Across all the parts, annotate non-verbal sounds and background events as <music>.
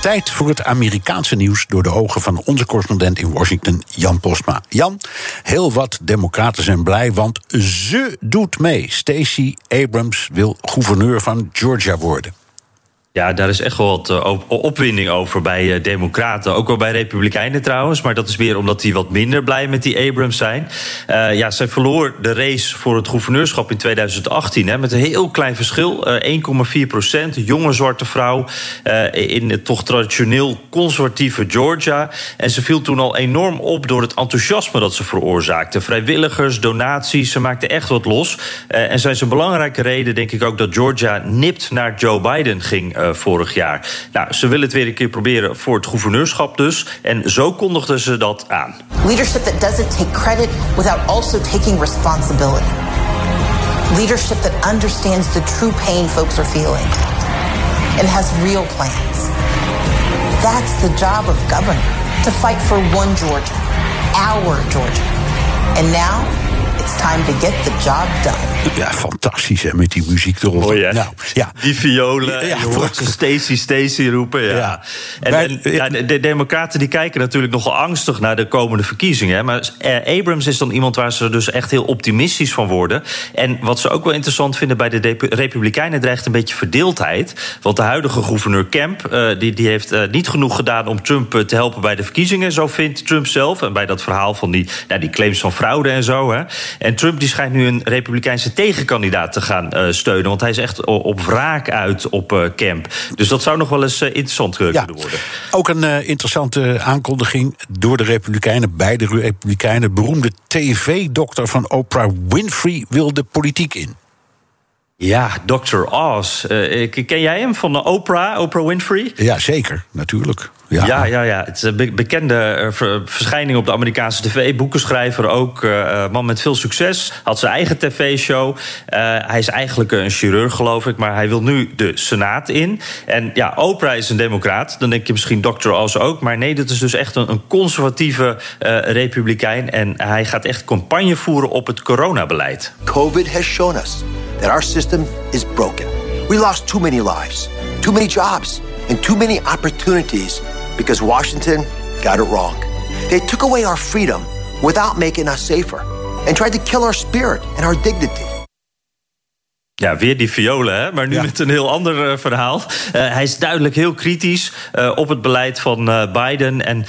Tijd voor het Amerikaanse nieuws door de ogen van onze correspondent in Washington, Jan Postma. Jan, heel wat democraten zijn blij, want ze doet mee. Stacey Abrams wil gouverneur van Georgia worden. Ja, daar is echt wel wat uh, opwinding over bij uh, Democraten. Ook wel bij Republikeinen trouwens. Maar dat is meer omdat die wat minder blij met die Abrams zijn. Uh, ja, zij verloor de race voor het gouverneurschap in 2018. Hè, met een heel klein verschil. 1,4 procent. Jonge zwarte vrouw. in het toch traditioneel conservatieve Georgia. En ze viel toen al enorm op door het enthousiasme dat ze veroorzaakte. Vrijwilligers, donaties. Ze maakte echt wat los. en zij is een belangrijke reden, denk ik ook, dat Georgia nipt naar Joe Biden ging. Uh, vorig jaar. Nou, ze willen het weer een keer proberen voor het gouverneurschap dus. En zo kondigden ze dat aan. Leadership that doesn't take credit without also taking responsibility. Leadership that understands the true pain folks are feeling and has real plans. That's the job of governor, to fight for one Georgia, our Georgia. And now it's time to get the job done. Ja, fantastisch hè, met die muziek erop. Oh ja. Nou, ja. Die violen, ja, je hoort ze Stacy, Stacy roepen. Ja. Ja. En, ja, de, de democraten die kijken natuurlijk nogal angstig naar de komende verkiezingen. hè. Maar eh, Abrams is dan iemand waar ze dus echt heel optimistisch van worden. En wat ze ook wel interessant vinden bij de Republikeinen dreigt een beetje verdeeldheid. Want de huidige gouverneur Kemp eh, die, die heeft eh, niet genoeg gedaan om Trump te helpen bij de verkiezingen. Zo vindt Trump zelf. En bij dat verhaal van die, nou, die claims van fraude en zo. Hè. En Trump die schijnt nu een republikeinse tegenkandidaat te gaan eh, steunen. Want hij is echt op wraak uit op eh, Kemp. Dus dat zou nog wel eens eh, interessant eh, Ja, kunnen worden. ook een eh, interessante aankondiging door de Republikeinen, bij de Republikeinen. Beroemde tv-dokter van Oprah Winfrey wil de politiek in. Ja, Dr. Oz. Eh, ken jij hem van de Oprah, Oprah Winfrey? Ja, zeker, natuurlijk. Ja, Ja, ja, ja. Het is een be- bekende eh, ver- verschijning op de Amerikaanse tv. Boekenschrijver ook. eh, man met veel succes. Had zijn eigen tv-show. Eh, hij is eigenlijk een chirurg, geloof ik. Maar hij wil nu de Senaat in. En ja, Oprah is een democraat. Dan denk je misschien Dr. Oz ook. Maar nee, dit is dus echt een, een conservatieve eh, republikein. En hij gaat echt campagne voeren op het coronabeleid. COVID has shown us that our system is broken. We lost too many lives, too many jobs, and too many opportunities because Washington got it wrong. They took away our freedom without making us safer and tried to kill our spirit and our dignity. Ja, weer die violen, hè? maar nu Ja. met een heel ander eh, verhaal. Eh, hij is duidelijk heel kritisch eh, op het beleid van Biden. En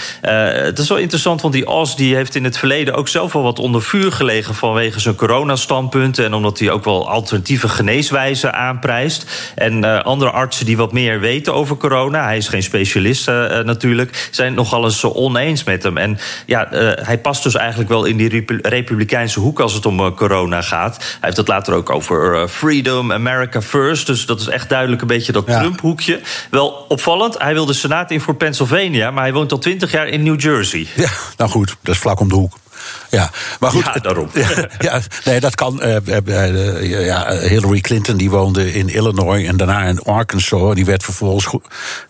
het is wel interessant, want die Oz die heeft in het verleden ook zelf wel wat onder vuur gelegen vanwege zijn coronastandpunten. En omdat hij ook wel alternatieve geneeswijzen aanprijst. En andere artsen die wat meer weten over corona, hij is geen specialist natuurlijk, zijn nogal eens oneens met hem. En ja, hij past dus eigenlijk wel in die repu- republikeinse hoek als het om corona gaat. Hij heeft het later ook over eh, freedom, America first. Dus dat is echt duidelijk een beetje dat Ja. Trump-hoekje. Wel opvallend, hij wil de Senaat in voor Pennsylvania, maar hij woont al twintig jaar in New Jersey. Ja, nou goed, dat is vlak om de hoek. Ja, maar goed. Ja, daarom. <laughs> Ja, ja, nee, dat kan. eh, eh, eh, ja, Hillary Clinton die woonde in Illinois en daarna in Arkansas. Die werd vervolgens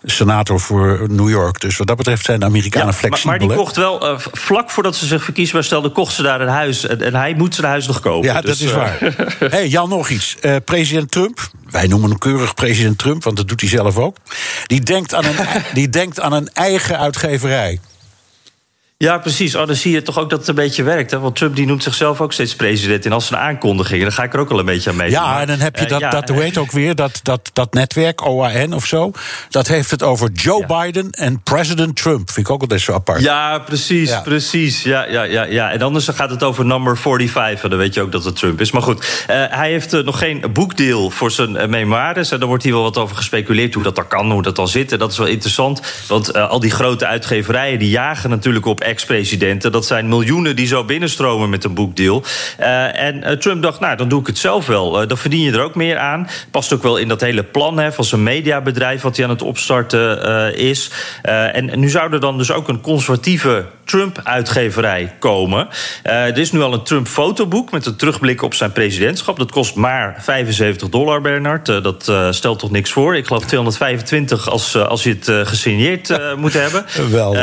senator voor New York. Dus wat dat betreft zijn de Amerikanen maar, flexibel. maar die kocht wel, vlak voordat ze zich verkiesbaar stelde, kocht ze daar een huis. En, en hij moet zijn huis nog kopen. Ja, Dus, dat is eh, waar. <laughs> hey, Jan, nog iets. President Trump, wij noemen hem keurig president Trump, want dat doet hij zelf ook. Die denkt aan een, <laughs> die denkt aan een eigen uitgeverij. Ja, precies. Oh, dan zie je toch ook dat het een beetje werkt. Hè? Want Trump die noemt zichzelf ook steeds president. En als een aankondiging, dan ga ik er ook al een beetje aan mee. Ja, en dan heb je dat, ja, dat hoe heet ook weer, dat, dat, dat netwerk, OAN of zo. Dat heeft het over Joe Biden en president Trump. Vind ik ook altijd zo apart. Ja, precies, Ja. precies. Ja, ja, ja, ja. En anders gaat het over number 45. En dan weet je ook dat het Trump is. Maar goed, eh, hij heeft eh, nog geen boekdeal voor zijn eh, memoires. En daar wordt hier wel wat over gespeculeerd hoe dat dan kan, hoe dat dan zit. En dat is wel interessant. Want eh, al die grote uitgeverijen die jagen natuurlijk op ex-presidenten. Dat zijn miljoenen die zo binnenstromen met een boekdeal. en Trump dacht, nou, dan doe ik het zelf wel. dan verdien je er ook meer aan. Past ook wel in dat hele plan hè, van zijn mediabedrijf... wat hij aan het opstarten is. en nu zou er dan dus ook een conservatieve Trump-uitgeverij komen. er is nu al een Trump-fotoboek met een terugblik op zijn presidentschap. Dat kost maar 75 dollar, Bernard. dat stelt toch niks voor. Ik geloof 225 als, als je het gesigneerd moet hebben. <laughs> Wel.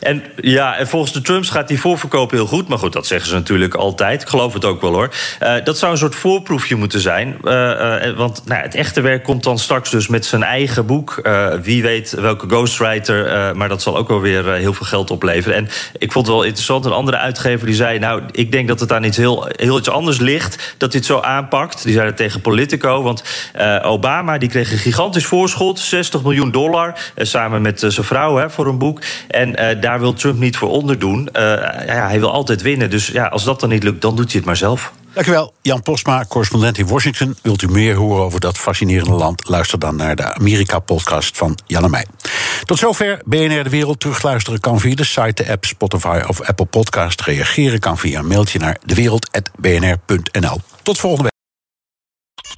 en ja, en volgens de Trumps gaat die voorverkoop heel goed. Maar goed, dat zeggen ze natuurlijk altijd. Ik geloof het ook wel hoor. dat zou een soort voorproefje moeten zijn. want nou, het echte werk komt dan straks dus met zijn eigen boek. wie weet welke ghostwriter. maar dat zal ook wel weer heel veel geld opleveren. En ik vond het wel interessant. Een andere uitgever die zei: Nou, ik denk dat het aan iets heel, iets anders ligt. Dat dit zo aanpakt. Die zei het tegen Politico. Want Obama die kreeg een gigantisch voorschot. 60 miljoen dollar. samen met zijn vrouw hè, voor een boek. En daar wil Trump niet voor onderdoen. ja, hij wil altijd winnen. Dus ja, als dat dan niet lukt, dan doet hij het maar zelf. Dankjewel, Jan Postma, correspondent in Washington. Wilt u meer horen over dat fascinerende land? Luister dan naar de Amerika-podcast van Jan en. Tot zover BNR De Wereld. Terugluisteren kan via de site, de app, Spotify of Apple Podcast. Reageren kan via een mailtje naar dewereld.bnr.nl. Tot volgende week.